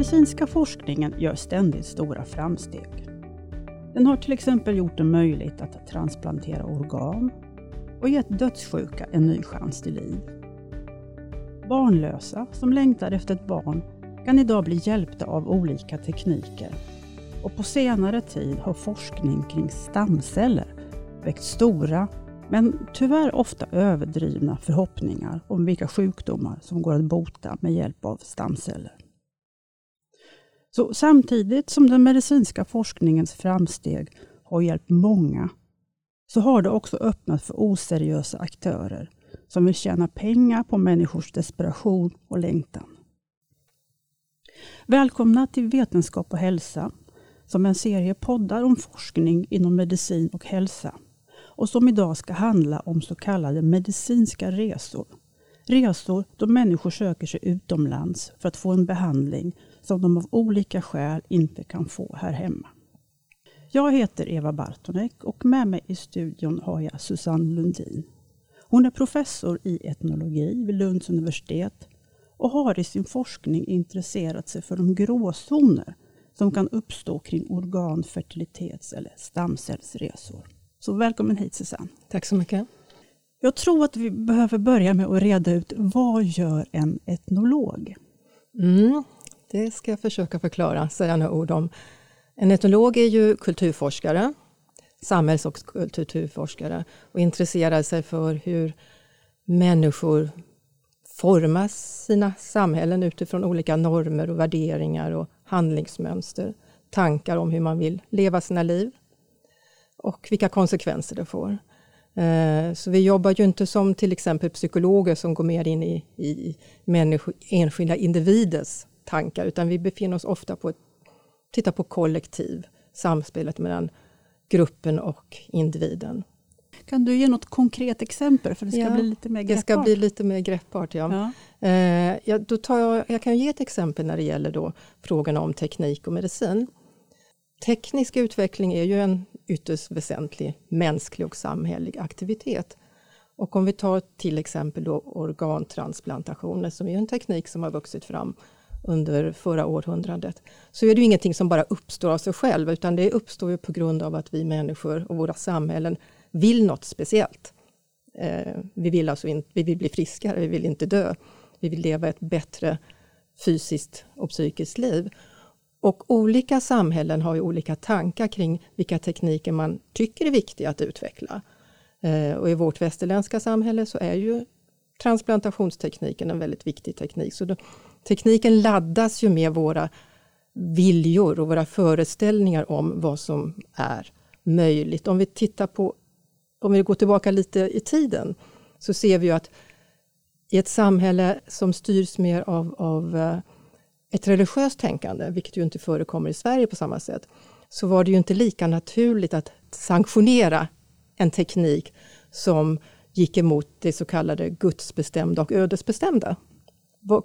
medicinska forskningen gör ständigt stora framsteg. Den har till exempel gjort det möjligt att transplantera organ och gett dödssjuka en ny chans till liv. Barnlösa som längtar efter ett barn kan idag bli hjälpta av olika tekniker och på senare tid har forskning kring stamceller väckt stora, men tyvärr ofta överdrivna förhoppningar om vilka sjukdomar som går att bota med hjälp av stamceller. Så samtidigt som den medicinska forskningens framsteg har hjälpt många, så har det också öppnat för oseriösa aktörer som vill tjäna pengar på människors desperation och längtan. Välkomna till Vetenskap och hälsa, som är en serie poddar om forskning inom medicin och hälsa och som idag ska handla om så kallade medicinska resor. Resor då människor söker sig utomlands för att få en behandling som de av olika skäl inte kan få här hemma. Jag heter Eva Bartonek och med mig i studion har jag Susanne Lundin. Hon är professor i etnologi vid Lunds universitet och har i sin forskning intresserat sig för de gråzoner som kan uppstå kring organ-, fertilitets eller stamcellsresor. Så välkommen hit Susanne. Tack så mycket. Jag tror att vi behöver börja med att reda ut vad gör en etnolog? Mm, det ska jag försöka förklara, säga några ord om. En etnolog är ju kulturforskare, samhälls och kulturforskare och intresserar sig för hur människor formar sina samhällen utifrån olika normer och värderingar och handlingsmönster, tankar om hur man vill leva sina liv och vilka konsekvenser det får. Eh, så vi jobbar ju inte som till exempel psykologer som går mer in i, i människor, enskilda individers tankar, utan vi befinner oss ofta på titta på kollektiv, samspelet mellan gruppen och individen. Kan du ge något konkret exempel för det ska ja, bli lite mer greppbart? Det ska bli lite mer greppbart, ja. ja. Eh, ja då tar jag, jag kan ge ett exempel när det gäller då frågorna om teknik och medicin. Teknisk utveckling är ju en ytterst väsentlig mänsklig och samhällelig aktivitet. Och om vi tar till exempel då organtransplantationer som är en teknik som har vuxit fram under förra århundradet, så är det ju ingenting som bara uppstår av sig själv, utan det uppstår ju på grund av att vi människor och våra samhällen vill något speciellt. Eh, vi, vill alltså in, vi vill bli friskare, vi vill inte dö. Vi vill leva ett bättre fysiskt och psykiskt liv. Och olika samhällen har ju olika tankar kring vilka tekniker man tycker är viktiga att utveckla. Eh, och i vårt västerländska samhälle så är ju transplantationstekniken en väldigt viktig teknik. Så då, tekniken laddas ju med våra viljor och våra föreställningar om vad som är möjligt. Om vi tittar på, om vi går tillbaka lite i tiden, så ser vi ju att i ett samhälle som styrs mer av, av eh, ett religiöst tänkande, vilket ju inte förekommer i Sverige på samma sätt, så var det ju inte lika naturligt att sanktionera en teknik som gick emot det så kallade gudsbestämda och ödesbestämda.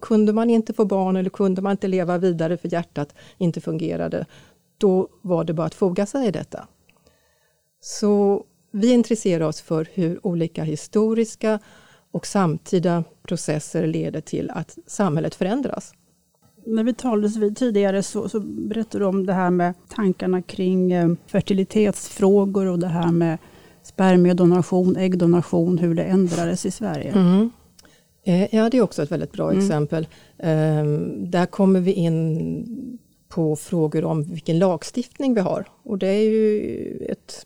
Kunde man inte få barn eller kunde man inte leva vidare för hjärtat inte fungerade, då var det bara att foga sig i detta. Så vi intresserar oss för hur olika historiska och samtida processer leder till att samhället förändras när vi talades vid tidigare så, så berättade du om det här med tankarna kring eh, fertilitetsfrågor och det här med spermiedonation, äggdonation, hur det ändrades i Sverige. Mm. Eh, ja, det är också ett väldigt bra mm. exempel. Um, där kommer vi in på frågor om vilken lagstiftning vi har. Och det är ju ett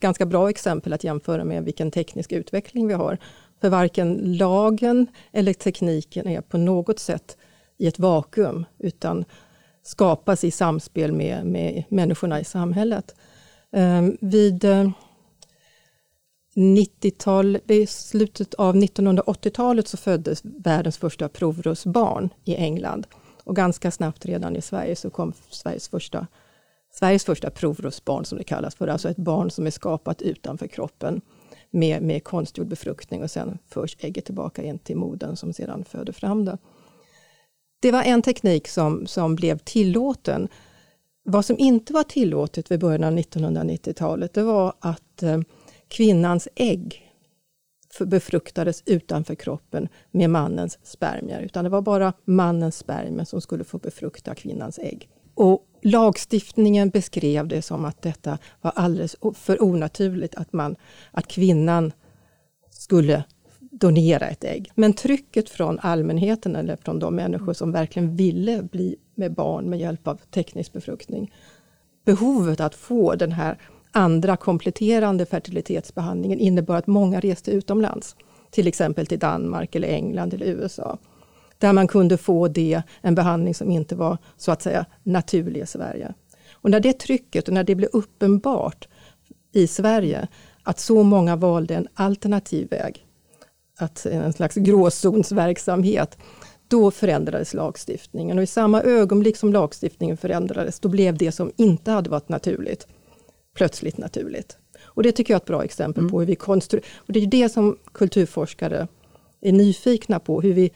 ganska bra exempel att jämföra med vilken teknisk utveckling vi har. För varken lagen eller tekniken är på något sätt i ett vakuum, utan skapas i samspel med, med människorna i samhället. Um, vid uh, 90-tal, i slutet av 1980-talet så föddes världens första provrörsbarn i England. Och ganska snabbt redan i Sverige så kom Sveriges första, Sveriges första provrörsbarn som det kallas för, alltså ett barn som är skapat utanför kroppen med, med konstgjord befruktning och sen förs ägget tillbaka in till modern som sedan föder fram det. Det var en teknik som, som blev tillåten. Vad som inte var tillåtet vid början av 1990-talet, det var att eh, kvinnans ägg befruktades utanför kroppen med mannens spermier, utan det var bara mannens spermier som skulle få befrukta kvinnans ägg. Och lagstiftningen beskrev det som att detta var alldeles för onaturligt, att, man, att kvinnan skulle donera ett ägg. Men trycket från allmänheten eller från de människor som verkligen ville bli med barn med hjälp av teknisk befruktning, behovet att få den här andra kompletterande fertilitetsbehandlingen innebar att många reste utomlands, till exempel till Danmark, eller England eller USA, där man kunde få det, en behandling som inte var så att säga naturlig i Sverige. Och när det trycket och när det blev uppenbart i Sverige att så många valde en alternativ väg, att en slags gråzonsverksamhet, då förändrades lagstiftningen och i samma ögonblick som lagstiftningen förändrades, då blev det som inte hade varit naturligt plötsligt naturligt. Och det tycker jag är ett bra exempel mm. på hur vi konstruerar, och det är det som kulturforskare är nyfikna på, hur vi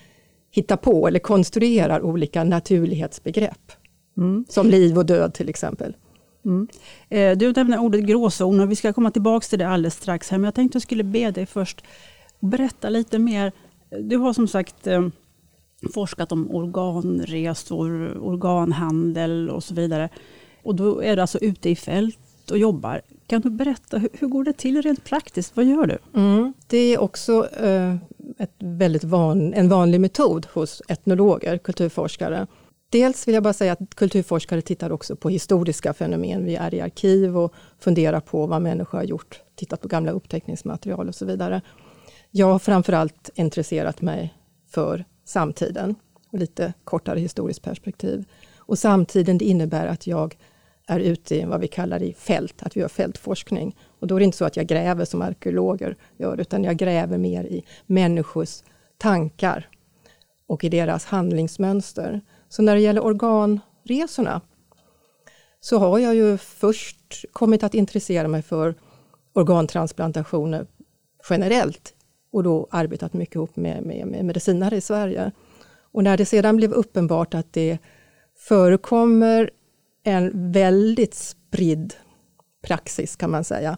hittar på eller konstruerar olika naturlighetsbegrepp. Mm. Som liv och död till exempel. Mm. Eh, du nämner ordet gråzon och vi ska komma tillbaka till det alldeles strax. Här, men jag tänkte jag skulle be dig först berätta lite mer. Du har som sagt eh, forskat om organresor, organhandel och så vidare. Och då är du alltså ute i fält och jobbar. Kan du berätta, hur, hur går det till rent praktiskt? Vad gör du? Mm. Det är också eh, ett väldigt van, en vanlig metod hos etnologer, kulturforskare. Dels vill jag bara säga att kulturforskare tittar också på historiska fenomen. Vi är i arkiv och funderar på vad människor har gjort, tittat på gamla uppteckningsmaterial och så vidare. Jag har framförallt intresserat mig för samtiden och lite kortare historiskt perspektiv. Och samtiden det innebär att jag är ute i vad vi kallar i fält, att vi gör fältforskning. Och då är det inte så att jag gräver som arkeologer gör, utan jag gräver mer i människors tankar och i deras handlingsmönster. Så när det gäller organresorna så har jag ju först kommit att intressera mig för organtransplantationer generellt och då arbetat mycket ihop med, med, med medicinare i Sverige. Och när det sedan blev uppenbart att det förekommer en väldigt spridd praxis kan man säga,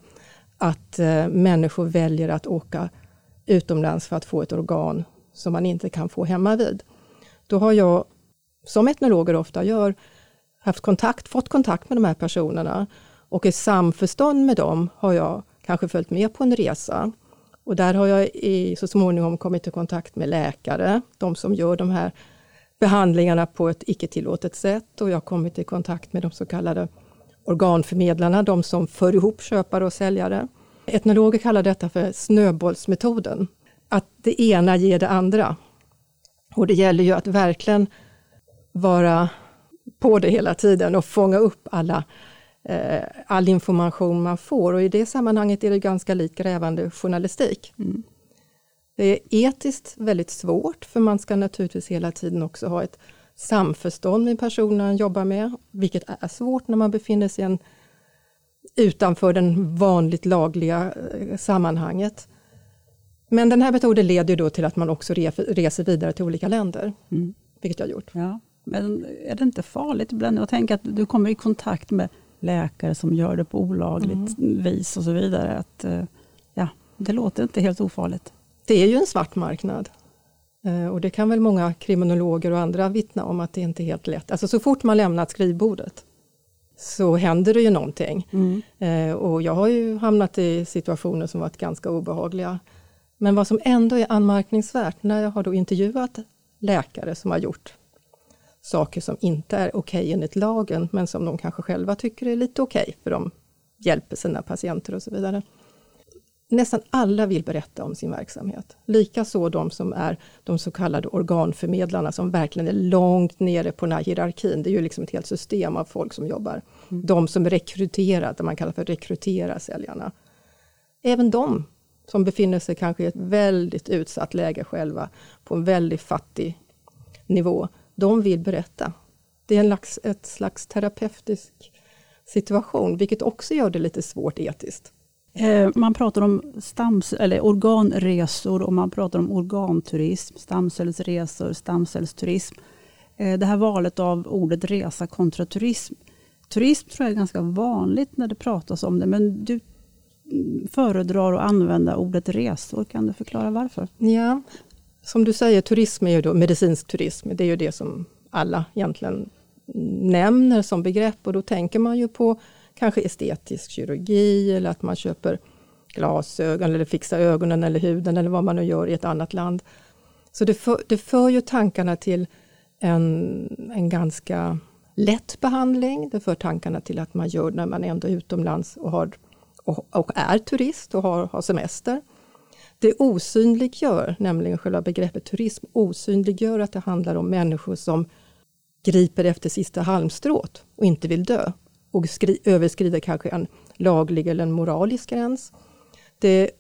att eh, människor väljer att åka utomlands för att få ett organ som man inte kan få hemma vid. Då har jag, som etnologer ofta gör, haft kontakt, fått kontakt med de här personerna och i samförstånd med dem har jag kanske följt med på en resa. Och där har jag i, så småningom kommit i kontakt med läkare, de som gör de här behandlingarna på ett icke tillåtet sätt och jag har kommit i kontakt med de så kallade organförmedlarna, de som för ihop köpare och säljare. Etnologer kallar detta för snöbollsmetoden, att det ena ger det andra. Och det gäller ju att verkligen vara på det hela tiden och fånga upp alla, eh, all information man får och i det sammanhanget är det ganska likt grävande journalistik. Mm. Det är etiskt väldigt svårt för man ska naturligtvis hela tiden också ha ett samförstånd med personen man jobbar med, vilket är svårt när man befinner sig en, utanför den vanligt lagliga eh, sammanhanget. Men den här metoden leder då till att man också reser vidare till olika länder, mm. vilket jag har gjort. Ja. Men är det inte farligt ibland att tänka att du kommer i kontakt med läkare som gör det på olagligt mm. vis och så vidare? Att, eh, ja, det låter inte helt ofarligt det är ju en svart marknad. Eh, och det kan väl många kriminologer och andra vittna om att det inte är helt lätt. Alltså så fort man lämnat skrivbordet så händer det ju någonting. Mm. Eh, och jag har ju hamnat i situationer som varit ganska obehagliga. Men vad som ändå är anmärkningsvärt när jag har då intervjuat läkare som har gjort saker som inte är okej okay enligt lagen, men som de kanske själva tycker är lite okej, okay, för de hjälper sina patienter och så vidare nästan alla vill berätta om sin verksamhet. Likaså de som är de så kallade organförmedlarna som verkligen är långt nere på den här hierarkin. Det är ju liksom ett helt system av folk som jobbar. Mm. De som rekryterar, det man kallar för rekrytera säljarna. Även de som befinner sig kanske i ett väldigt utsatt läge själva, på en väldigt fattig nivå, de vill berätta. Det är en slags, ett slags terapeutisk situation, vilket också gör det lite svårt etiskt. Eh, man pratar om stams, eller organresor och man pratar om organturism, stamcellsresor, stamcellsturism. Eh, det här valet av ordet resa kontra turism. Turism tror jag är ganska vanligt när det pratas om det, men du mm, föredrar att använda ordet resor. Kan du förklara varför? Ja, som du säger, turism är ju då medicinsk turism. Det är ju det som alla egentligen nämner som begrepp och då tänker man ju på kanske estetisk kirurgi eller att man köper glasögon eller fixar ögonen eller huden eller vad man nu gör i ett annat land. Så det för, det för ju tankarna till en, en ganska lätt behandling. Det för tankarna till att man gör när man ändå är utomlands och, har, och, och är turist och har, har semester. Det osynliggör, nämligen själva begreppet turism, osynliggör att det handlar om människor som griper efter sista halmstrået och inte vill dö och överskrider kanske en laglig eller en moralisk gräns. Det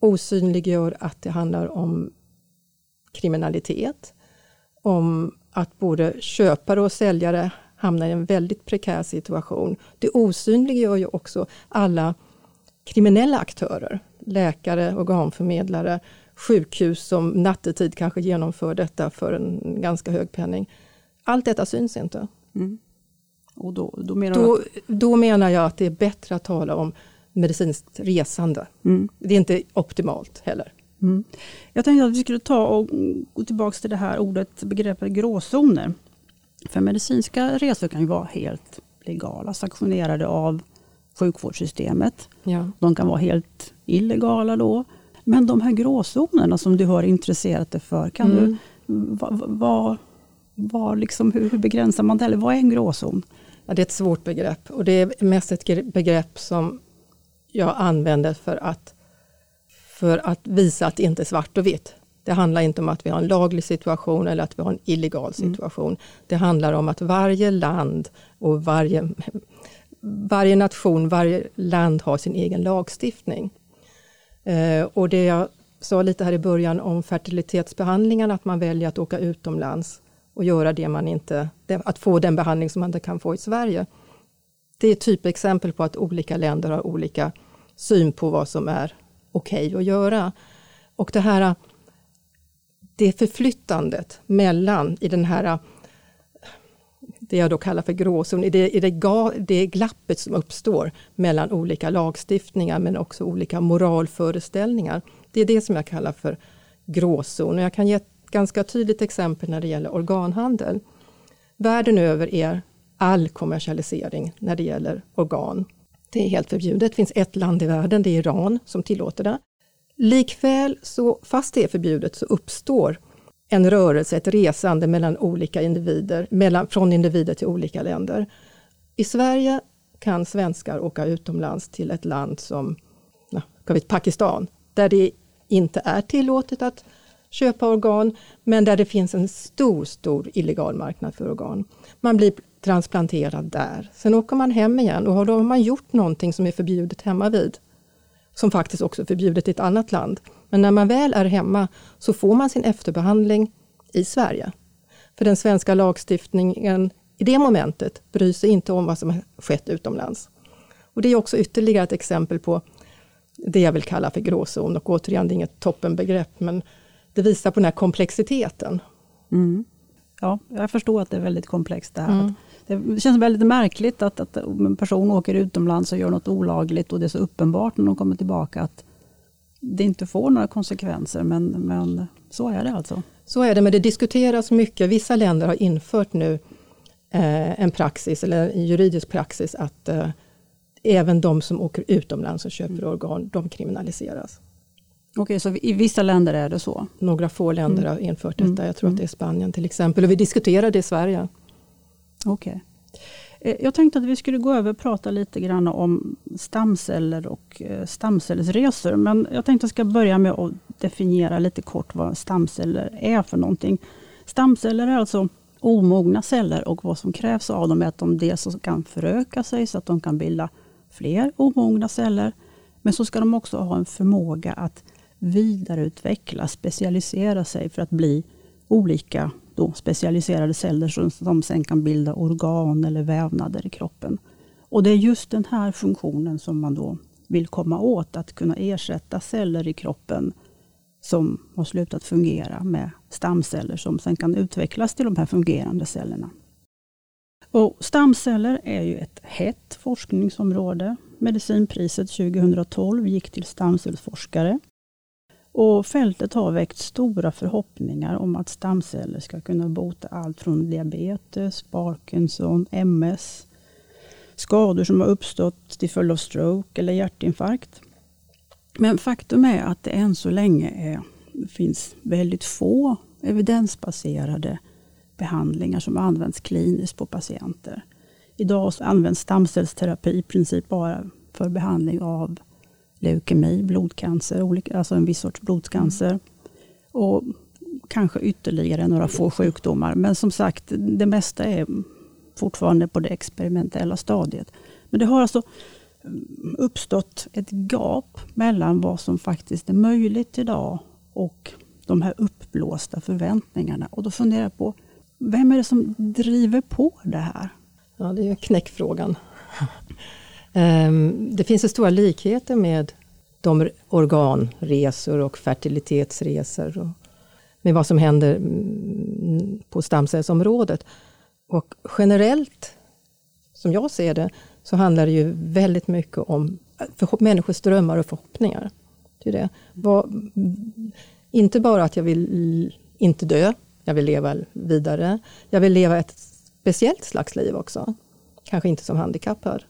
osynliggör att det handlar om kriminalitet, om att både köpare och säljare hamnar i en väldigt prekär situation. Det osynliggör ju också alla kriminella aktörer, läkare, organförmedlare, sjukhus som nattetid kanske genomför detta för en ganska hög penning. Allt detta syns inte. Mm. Och då, då, menar då, att... då, menar jag att det är bättre att tala om medicinskt resande. Mm. Det är inte optimalt heller. Mm. Jag tänkte att vi skulle ta och gå tillbaka till det här ordet, begreppet gråzoner. För medicinska resor kan ju vara helt legala, sanktionerade av sjukvårdssystemet. Ja. De kan vara helt illegala då. Men de här gråzonerna som du har intresserat dig för, kan mm. du, vad, vad, vad liksom, hur, hur, begränsar man det? Eller vad är en gråzon? Ja, det är ett svårt begrepp och det är mest ett begrepp som jag använder för att, för att visa att det inte är svart och vitt. Det handlar inte om att vi har en laglig situation eller att vi har en illegal mm. situation. Mm. Det handlar om att varje land och varje, varje nation, varje land har sin egen lagstiftning. Eh, och det jag sa lite här i början om fertilitetsbehandlingen, att man väljer att åka utomlands och göra det man inte, att få den behandling som man inte kan få i Sverige. Det är typexempel på att olika länder har olika syn på vad som är okej okay att göra. Och det här det förflyttandet mellan i den här det jag då kallar för gråzon, i det, i det, ga, det glappet som uppstår mellan olika lagstiftningar men också olika moralföreställningar. Det är det som jag kallar för gråzon. Och jag kan ge ett ganska tydligt exempel när det gäller organhandel. Världen över är all kommersialisering när det gäller organ. Det är helt förbjudet. Det finns ett land i världen, det är Iran, som tillåter det. Likväl, så, fast det är förbjudet, så uppstår en rörelse, ett resande mellan olika individer, mellan, från individer till olika länder. I Sverige kan svenskar åka utomlands till ett land som na, Pakistan, där det inte är tillåtet att köpa organ, men där det finns en stor, stor illegal marknad för organ. Man blir transplanterad där. Sen åker man hem igen och då har man gjort någonting som är förbjudet hemma vid som faktiskt också är förbjudet i ett annat land. Men när man väl är hemma så får man sin efterbehandling i Sverige. För den svenska lagstiftningen i det momentet bryr sig inte om vad som har skett utomlands. Och det är också ytterligare ett exempel på det jag vill kalla för gråzon och återigen, det är inget toppenbegrepp men det visar på den här komplexiteten. Mm. Ja, jag förstår att det är väldigt komplext det här. Mm. Det känns väldigt märkligt att, att en person åker utomlands och gör något olagligt och det är så uppenbart när de kommer tillbaka att det inte får några konsekvenser. Men, men så är det alltså. Så är det, men det diskuteras mycket. Vissa länder har infört nu eh, en praxis, eller en juridisk praxis, att eh, även de som åker utomlands och köper organ, de kriminaliseras. Okej, så i vissa länder är det så? Några få länder mm. har infört detta. Mm. Jag tror att det är Spanien till exempel. Och vi diskuterar det i Sverige. Okej. Okay. Jag tänkte att vi skulle gå över och prata lite grann om stamceller och eh, stamcellsresor. Men jag tänkte att jag ska börja med att definiera lite kort vad stamceller är för någonting. Stamceller är alltså omogna celler och vad som krävs av dem är att de dels kan föröka sig så att de kan bilda fler omogna celler. Men så ska de också ha en förmåga att vidareutveckla, specialisera sig för att bli olika då specialiserade celler som, som sen kan bilda organ eller vävnader i kroppen. Och Det är just den här funktionen som man då vill komma åt, att kunna ersätta celler i kroppen som har slutat fungera med stamceller som sen kan utvecklas till de här fungerande cellerna. Och stamceller är ju ett hett forskningsområde. Medicinpriset 2012 gick till stamcellsforskare. Och fältet har väckt stora förhoppningar om att stamceller ska kunna bota allt från diabetes, Parkinson, MS, skador som har uppstått till följd av stroke eller hjärtinfarkt. Men faktum är att det än så länge är, finns väldigt få evidensbaserade behandlingar som används kliniskt på patienter. Idag används stamcellsterapi i princip bara för behandling av leukemi, blodcancer, alltså en viss sorts blodcancer. Mm. Och kanske ytterligare några få sjukdomar. Men som sagt, det mesta är fortfarande på det experimentella stadiet. Men det har alltså uppstått ett gap mellan vad som faktiskt är möjligt idag och de här uppblåsta förväntningarna. Och då funderar jag på, vem är det som driver på det här? Ja, det är knäckfrågan. Ehm, det finns så stora likheter med de organresor och fertilitetsresor och med vad som händer mm, på stamcellsområdet. Och generellt, som jag ser det, så handlar det ju väldigt mycket om äh, människors drömmar och förhoppningar. Det är det. Var, mm, inte bara att jag vill inte dö, jag vill leva vidare. Jag vill leva ett speciellt slags liv också. Kanske inte som handikappad.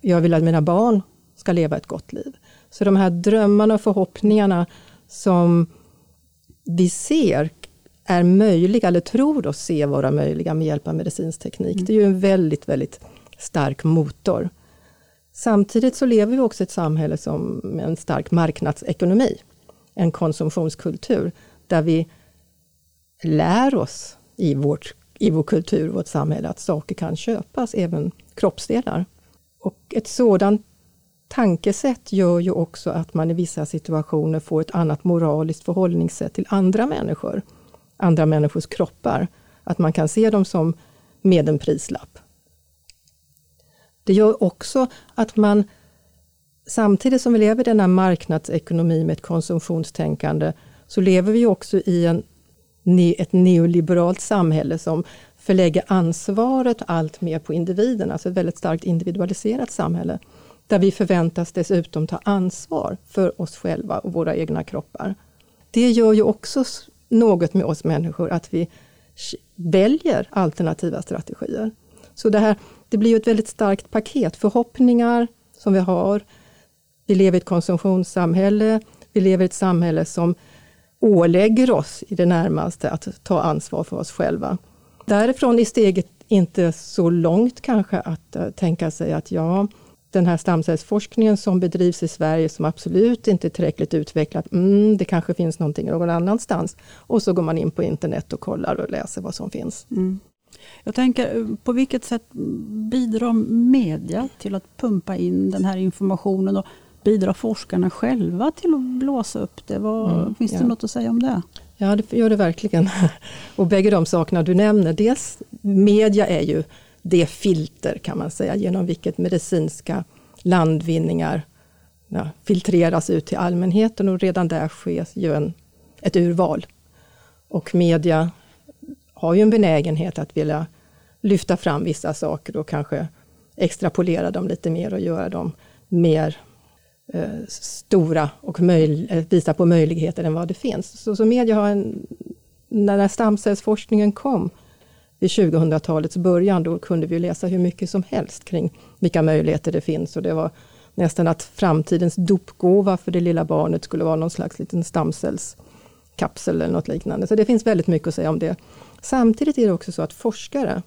Jag vill att mina barn ska leva ett gott liv. Så de här drömmarna och förhoppningarna som vi ser är möjliga, eller tror oss se vara möjliga med hjälp av medicinsk teknik. Mm. Det är ju en väldigt, väldigt stark motor. Samtidigt så lever vi också i ett samhälle som med en stark marknadsekonomi. En konsumtionskultur där vi lär oss i, vårt, i vår kultur, vårt samhälle, att saker kan köpas, även kroppsdelar. Och ett sådant tankesätt gör ju också att man i vissa situationer får ett annat moraliskt förhållningssätt till andra människor, andra människors kroppar. Att man kan se dem som med en prislapp. Det gör också att man samtidigt som vi lever i denna marknadsekonomi med ett konsumtionstänkande så lever vi också i en, ett neoliberalt samhälle som förlägga ansvaret allt mer på individen, alltså ett väldigt starkt individualiserat samhälle. Där vi förväntas dessutom ta ansvar för oss själva och våra egna kroppar. Det gör ju också något med oss människor att vi väljer alternativa strategier. Så det här det blir ett väldigt starkt paket. Förhoppningar som vi har. Vi lever i ett konsumtionssamhälle. Vi lever i ett samhälle som ålägger oss i det närmaste att ta ansvar för oss själva. Därifrån är steget inte så långt kanske att uh, tänka sig att ja, den här stamcellsforskningen som bedrivs i Sverige som absolut inte är tillräckligt utvecklad, mm, det kanske finns någonting någon annanstans. Och så går man in på internet och kollar och läser vad som finns. Mm. Jag tänker, på vilket sätt bidrar media till att pumpa in den här informationen och bidrar forskarna själva till att blåsa upp det? Vad, mm, finns det ja. något att säga om det? Ja, det gör det verkligen. Och bägge de sakerna du nämner, dels media är ju det filter kan man säga genom vilket medicinska landvinningar ja, filtreras ut till allmänheten och redan där sker ju en, ett urval. Och media har ju en benägenhet att vilja lyfta fram vissa saker och kanske extrapolera dem lite mer och göra dem mer Eh, stora och eh, visa på möjligheter än vad det finns. Så, så media har en, när stamcellsforskningen kom vid 2000-talets början, då kunde vi läsa hur mycket som helst kring vilka möjligheter det finns och det var nästan att framtidens dopgåva för det lilla barnet skulle vara någon slags liten stamcellskapsel eller något liknande. Så det finns väldigt mycket att säga om det. Samtidigt är det också så att forskare,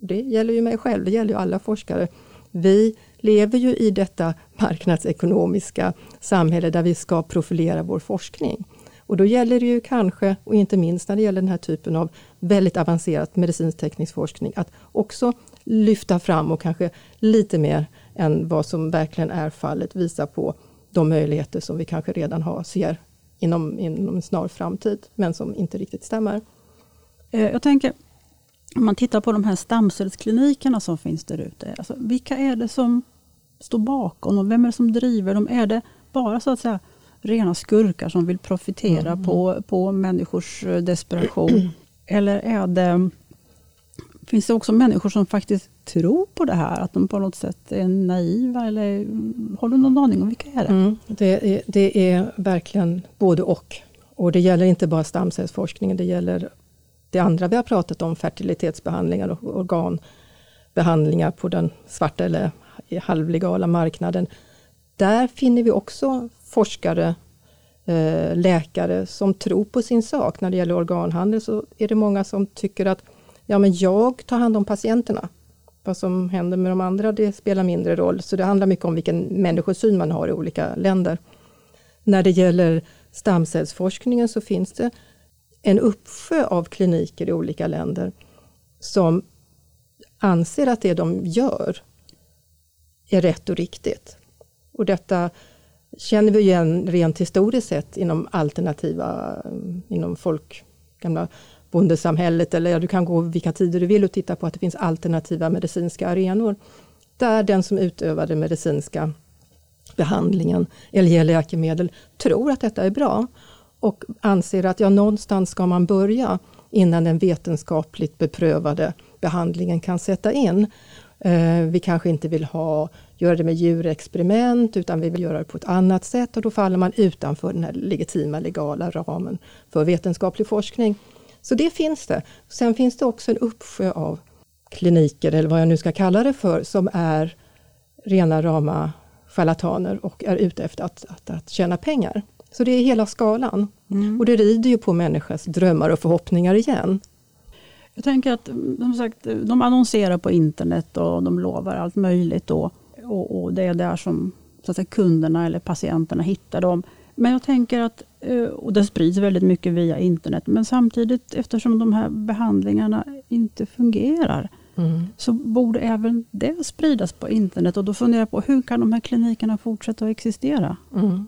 det gäller ju mig själv, det gäller ju alla forskare, vi lever ju i detta marknadsekonomiska samhälle där vi ska profilera vår forskning. Och då gäller det ju kanske, och inte minst när det gäller den här typen av väldigt avancerad medicinsk-teknisk forskning, att också lyfta fram och kanske lite mer än vad som verkligen är fallet visa på de möjligheter som vi kanske redan har, ser inom, inom en snar framtid, men som inte riktigt stämmer. Eh, jag tänker, om man tittar på de här stamcellsklinikerna som finns där ute. Alltså, vilka är det som står bakom och vem är det som driver dem? Är det bara så att säga rena skurkar som vill profitera mm. på, på människors eh, desperation? Eller är det, Finns det också människor som faktiskt tror på det här? Att de på något sätt är naiva? Eller har du någon aning om vilka är det? Mm, det, är, det är verkligen både och. Och det gäller inte bara stamcellsforskningen, det gäller det andra vi har pratat om, fertilitetsbehandlingar och organbehandlingar på den svarta eller halvlegala marknaden. Där finner vi också forskare, eh, läkare som tror på sin sak. När det gäller organhandel så är det många som tycker att ja, men jag tar hand om patienterna. Vad som händer med de andra det spelar mindre roll. Så det handlar mycket om vilken människosyn man har i olika länder. När det gäller stamcellsforskningen så finns det en uppsjö av kliniker i olika länder som anser att det de gör är rätt och riktigt. Och detta känner vi igen rent historiskt sett inom alternativa, inom folk, gamla bondesamhället eller ja, du kan gå vilka tider du vill och titta på att det finns alternativa medicinska arenor. Där den som utövar den medicinska behandlingen eller ger läkemedel tror att detta är bra och anser att ja, någonstans ska man börja innan den vetenskapligt beprövade behandlingen kan sätta in. Eh, vi kanske inte vill ha, göra det med djurexperiment utan vi vill göra det på ett annat sätt och då faller man utanför den här legitima legala ramen för vetenskaplig forskning. Så det finns det. Sen finns det också en uppsjö av kliniker, eller vad jag nu ska kalla det för, som är rena rama charlataner och är ute efter att, att, att tjäna pengar. Så det är hela skalan. Mm. Och det rider ju på människors drömmar och förhoppningar igen. Jag tänker att som sagt, de annonserar på internet och de lovar allt möjligt. Då, och, och det är där som så att säga, kunderna eller patienterna hittar dem. Men jag tänker att, eh, och det sprids väldigt mycket via internet, men samtidigt eftersom de här behandlingarna inte fungerar, mm. så borde även det spridas på internet. Och då funderar jag på, hur kan de här klinikerna fortsätta att existera? Mm.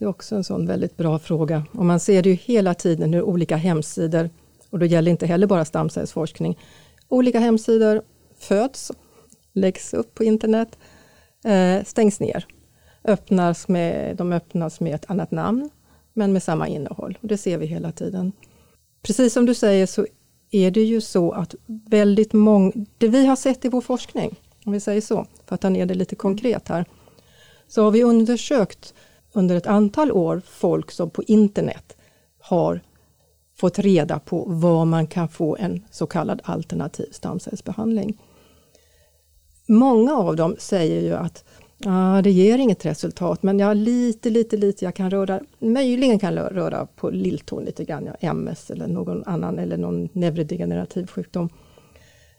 Det är också en sån väldigt bra fråga. Och man ser det ju hela tiden hur olika hemsidor, och då gäller inte heller bara stamcellsforskning, olika hemsidor föds, läggs upp på internet, eh, stängs ner öppnas med, de öppnas med ett annat namn, men med samma innehåll. Och det ser vi hela tiden. Precis som du säger så är det ju så att väldigt många, det vi har sett i vår forskning, om vi säger så, för att ta ner det lite konkret här, så har vi undersökt under ett antal år folk som på internet har fått reda på var man kan få en så kallad alternativ stamcellsbehandling. Många av dem säger ju att ah, det ger inget resultat, men jag lite, lite, lite, jag kan röra, möjligen kan röra på lilltån lite grann, ja, MS eller någon annan eller någon neurodegenerativ sjukdom.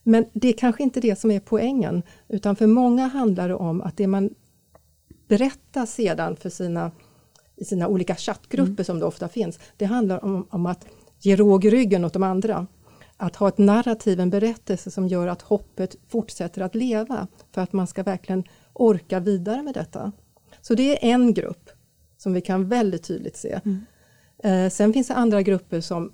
Men det är kanske inte det som är poängen, utan för många handlar det om att det man berättar sedan för sina, i sina olika chattgrupper mm. som det ofta finns, det handlar om, om att ge råg i ryggen åt de andra. Att ha ett narrativ, en berättelse som gör att hoppet fortsätter att leva för att man ska verkligen orka vidare med detta. Så det är en grupp som vi kan väldigt tydligt se. Mm. Eh, sen finns det andra grupper som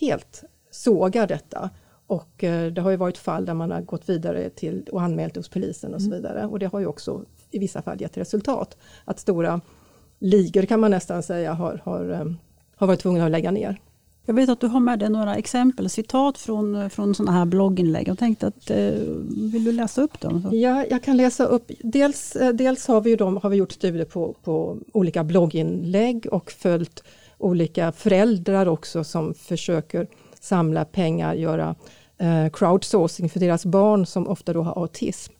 helt sågar detta och eh, det har ju varit fall där man har gått vidare till och anmält hos polisen och så mm. vidare och det har ju också i vissa fall gett resultat. Att stora ligor kan man nästan säga har, har, eh, har varit tvungna att lägga ner. Jag vet att du har med dig några exempel, citat från, från sådana här blogginlägg. Jag tänkte att, eh, vill du läsa upp dem? Ja, jag kan läsa upp. Dels, eh, dels har, vi ju dem, har vi gjort studier på, på olika blogginlägg och följt olika föräldrar också som försöker samla pengar, göra crowdsourcing för deras barn som ofta då har autism.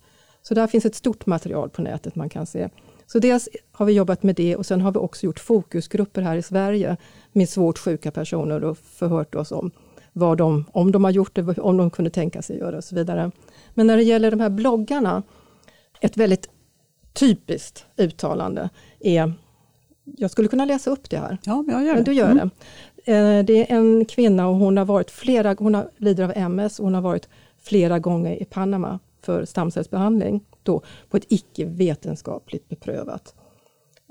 Så där finns ett stort material på nätet man kan se. Så dels har vi jobbat med det och sen har vi också gjort fokusgrupper här i Sverige med svårt sjuka personer och förhört oss om vad de, om de har gjort det, om de kunde tänka sig göra och så vidare. Men när det gäller de här bloggarna, ett väldigt typiskt uttalande är, jag skulle kunna läsa upp det här. Ja, jag gör det. Men du gör mm. det. Eh, det är en kvinna och hon har varit flera, hon har, lider av MS och hon har varit flera gånger i Panama för stamcellsbehandling då på ett icke vetenskapligt beprövat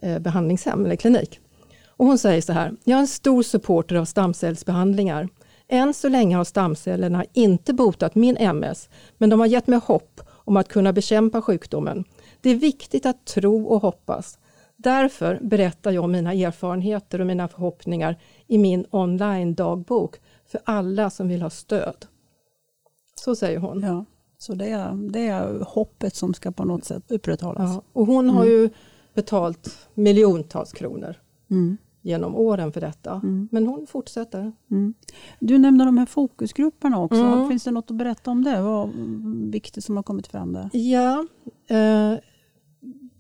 eh, behandlingshem eller klinik. Och hon säger så här, jag är en stor supporter av stamcellsbehandlingar. Än så länge har stamcellerna inte botat min MS, men de har gett mig hopp om att kunna bekämpa sjukdomen. Det är viktigt att tro och hoppas. Därför berättar jag om mina erfarenheter och mina förhoppningar i min online-dagbok för alla som vill ha stöd. Så säger hon. Ja. Så det är, det är hoppet som ska på något sätt upprätthållas. Ja. Och hon har mm. ju betalt miljontals kronor mm. genom åren för detta. Mm. Men hon fortsätter. Mm. Du nämnde de här fokusgrupperna också. Mm. Finns det något att berätta om det? Vad viktigt som har kommit fram där? Ja, eh,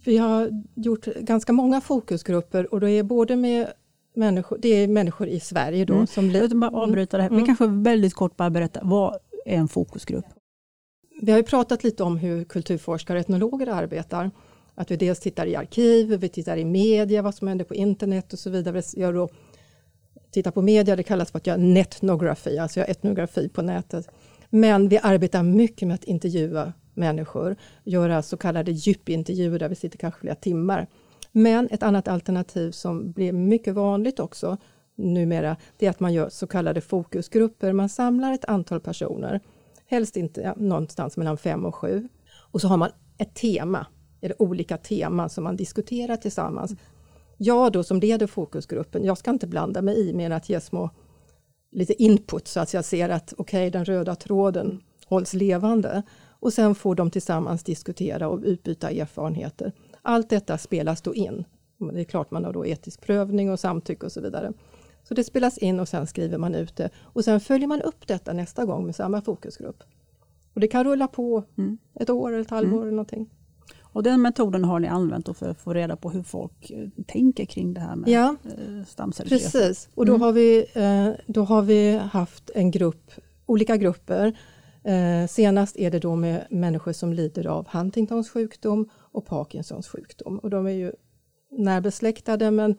vi har gjort ganska många fokusgrupper och det är både med människor, det är människor i Sverige då. Mm. Som Jag vill bara avbryta det här. Vi kanske väldigt kort bara berätta, vad är en fokusgrupp? Vi har ju pratat lite om hur kulturforskare och etnologer arbetar. Att vi dels tittar i arkiv, vi tittar i media, vad som händer på internet och så vidare. Jag då tittar på media, det kallas för att göra netnografi, alltså jag etnografi på nätet. Men vi arbetar mycket med att intervjua människor, göra så kallade djupintervjuer där vi sitter kanske flera timmar. Men ett annat alternativ som blir mycket vanligt också numera, det är att man gör så kallade fokusgrupper. Man samlar ett antal personer helst inte ja, någonstans mellan fem och sju. Och så har man ett tema, eller olika teman som man diskuterar tillsammans. Jag då som leder fokusgruppen, jag ska inte blanda mig i mer än att ge små lite input så att jag ser att okej, okay, den röda tråden hålls levande. Och sen får de tillsammans diskutera och utbyta erfarenheter. Allt detta spelas då in. Det är klart man har då etisk prövning och samtycke och så vidare. Så det spelas in och sen skriver man ut det. Och sen följer man upp detta nästa gång med samma fokusgrupp. Och det kan rulla på mm. ett år eller ett halvår mm. eller någonting. Och den metoden har ni använt för att få reda på hur folk eh, tänker kring det här med ja, eh, stamceller? Precis, och då, mm. har vi, eh, då har vi haft en grupp, olika grupper. Senast är det då med människor som lider av Huntingtons sjukdom och Parkinsons sjukdom. Och de är ju närbesläktade men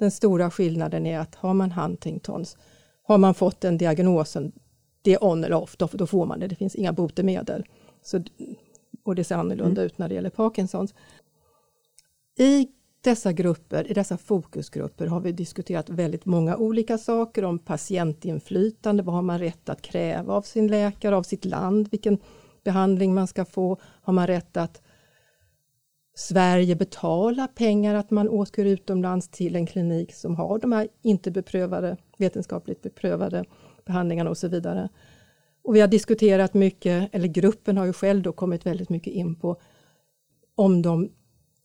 den stora skillnaden är att har man Huntingtons, har man fått den diagnosen, det är on eller off, då, då får man det. Det finns inga botemedel. Så, och det ser annorlunda mm. ut när det gäller Parkinsons. I dessa grupper, i dessa fokusgrupper har vi diskuterat väldigt många olika saker om patientinflytande, vad har man rätt att kräva av sin läkare, av sitt land, vilken behandling man ska få, har man rätt att Sverige betalar pengar att man åker utomlands till en klinik som har de här inte beprövade, vetenskapligt beprövade behandlingarna och så vidare. Och vi har diskuterat mycket, eller gruppen har ju själv då kommit väldigt mycket in på om de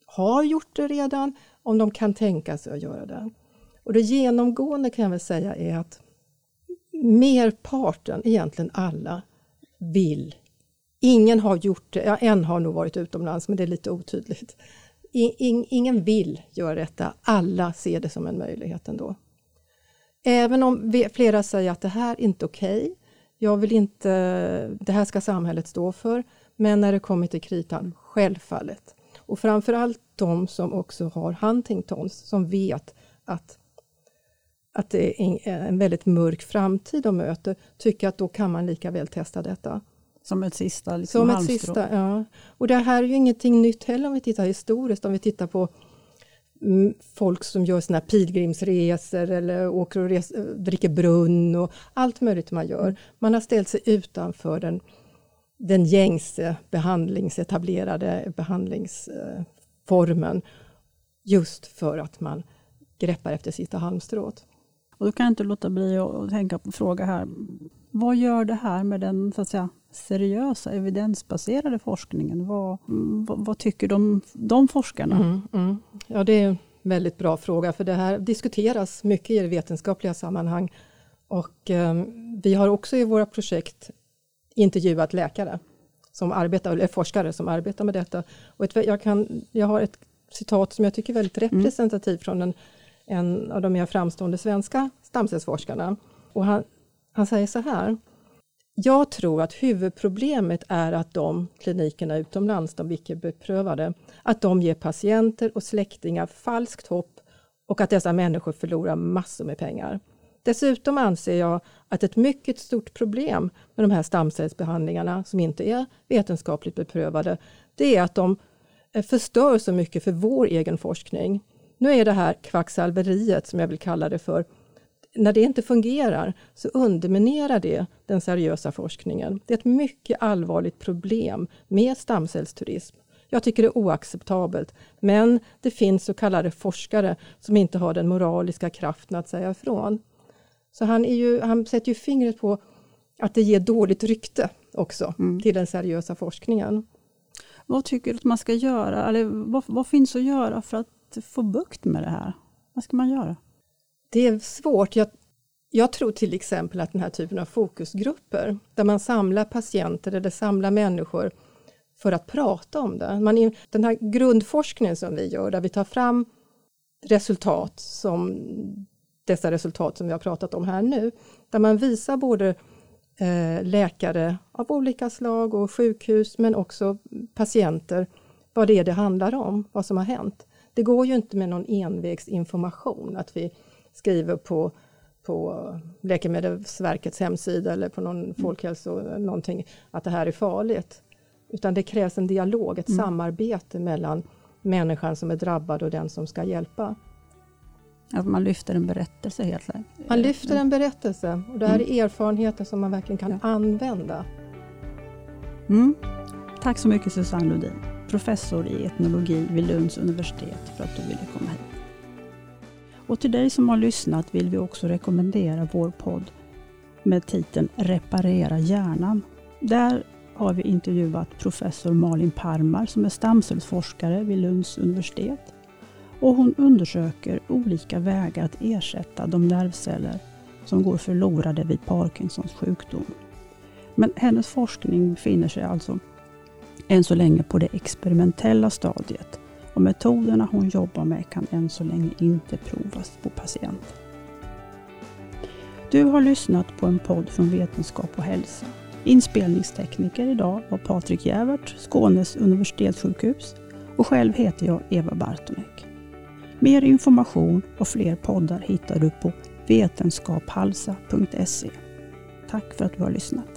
har gjort det redan, om de kan tänka sig att göra det. Och det genomgående kan jag väl säga är att merparten, egentligen alla, vill Ingen har gjort det, ja, en har nog varit utomlands men det är lite otydligt. In, ingen vill göra detta, alla ser det som en möjlighet ändå. Även om vi, flera säger att det här är inte okej, okay, jag vill inte, det här ska samhället stå för, men när det kommer till kritan, självfallet. Och framförallt de som också har Huntingtons, som vet att, att det är en väldigt mörk framtid de möter, tycker att då kan man lika väl testa detta. Som ett sista liksom, Som ett sista, ja. Och det här är ju ingenting nytt heller om vi tittar historiskt, om vi tittar på mm, folk som gör såna pilgrimsresor eller åker och res, dricker brunn och allt möjligt man gör. Mm. Man har ställt sig utanför den, den gängse behandlingsetablerade behandlingsformen just för att man greppar efter sista halmstrået. Och då kan jag inte låta bli att tänka på fråga här. Vad gör det här med den så att säga, seriösa evidensbaserade forskningen? Vad, vad, vad tycker de, de forskarna? Mm, mm. Ja, det är en väldigt bra fråga för det här diskuteras mycket i vetenskapliga sammanhang och eh, vi har också i våra projekt intervjuat läkare som arbetar, eller forskare som arbetar med detta. Och ett, jag, kan, jag har ett citat som jag tycker är väldigt mm. representativt mm. från en, en av de mer framstående svenska stamcellsforskarna. Och han, han säger så här. Jag tror att huvudproblemet är att de klinikerna utomlands, de icke-beprövade, att de ger patienter och släktingar falskt hopp och att dessa människor förlorar massor med pengar. Dessutom anser jag att ett mycket stort problem med de här stamcellsbehandlingarna som inte är vetenskapligt beprövade, det är att de eh, förstör så mycket för vår egen forskning. Nu är det här kvacksalveriet, som jag vill kalla det för, när det inte fungerar så underminerar det den seriösa forskningen. Det är ett mycket allvarligt problem med stamcellsturism. Jag tycker det är oacceptabelt, men det finns så kallade forskare som inte har den moraliska kraften att säga ifrån. Så han, ju, han sätter ju fingret på att det ger dåligt rykte också mm. till den seriösa forskningen. Vad tycker du att man ska göra? Eller vad, vad finns att göra för att få bukt med det här? Vad ska man göra? Det är svårt. Jag, jag tror till exempel att den här typen av fokusgrupper, där man samlar patienter eller samlar människor för att prata om det. Man, den här grundforskningen som vi gör, där vi tar fram resultat som dessa resultat som vi har pratat om här nu, där man visar både eh, läkare av olika slag och sjukhus, men också patienter, vad det är det handlar om, vad som har hänt. Det går ju inte med någon envägsinformation, att vi skriver på på Läkemedelsverkets hemsida eller på någon mm. folkhälso, någonting, att det här är farligt. Utan det krävs en dialog, ett mm. samarbete mellan människan som är drabbad och den som ska hjälpa. Att man lyfter en berättelse helt enkelt? Man lyfter en berättelse och det här mm. är erfarenheter som man verkligen kan ja. använda. Mm. Tack så mycket Susanne Lodin, professor i etnologi vid Lunds universitet för att du ville komma hit. Och till dig som har lyssnat vill vi också rekommendera vår podd med titeln Reparera hjärnan. Där har vi intervjuat professor Malin Parmar som är stamcellsforskare vid Lunds universitet. Och hon undersöker olika vägar att ersätta de nervceller som går förlorade vid Parkinsons sjukdom. Men hennes forskning befinner sig alltså än så länge på det experimentella stadiet och metoderna hon jobbar med kan än så länge inte provas på patienter. Du har lyssnat på en podd från Vetenskap och hälsa. Inspelningstekniker idag var Patrik Jävert, Skånes universitetssjukhus och själv heter jag Eva Bartonek. Mer information och fler poddar hittar du på vetenskaphalsa.se. Tack för att du har lyssnat.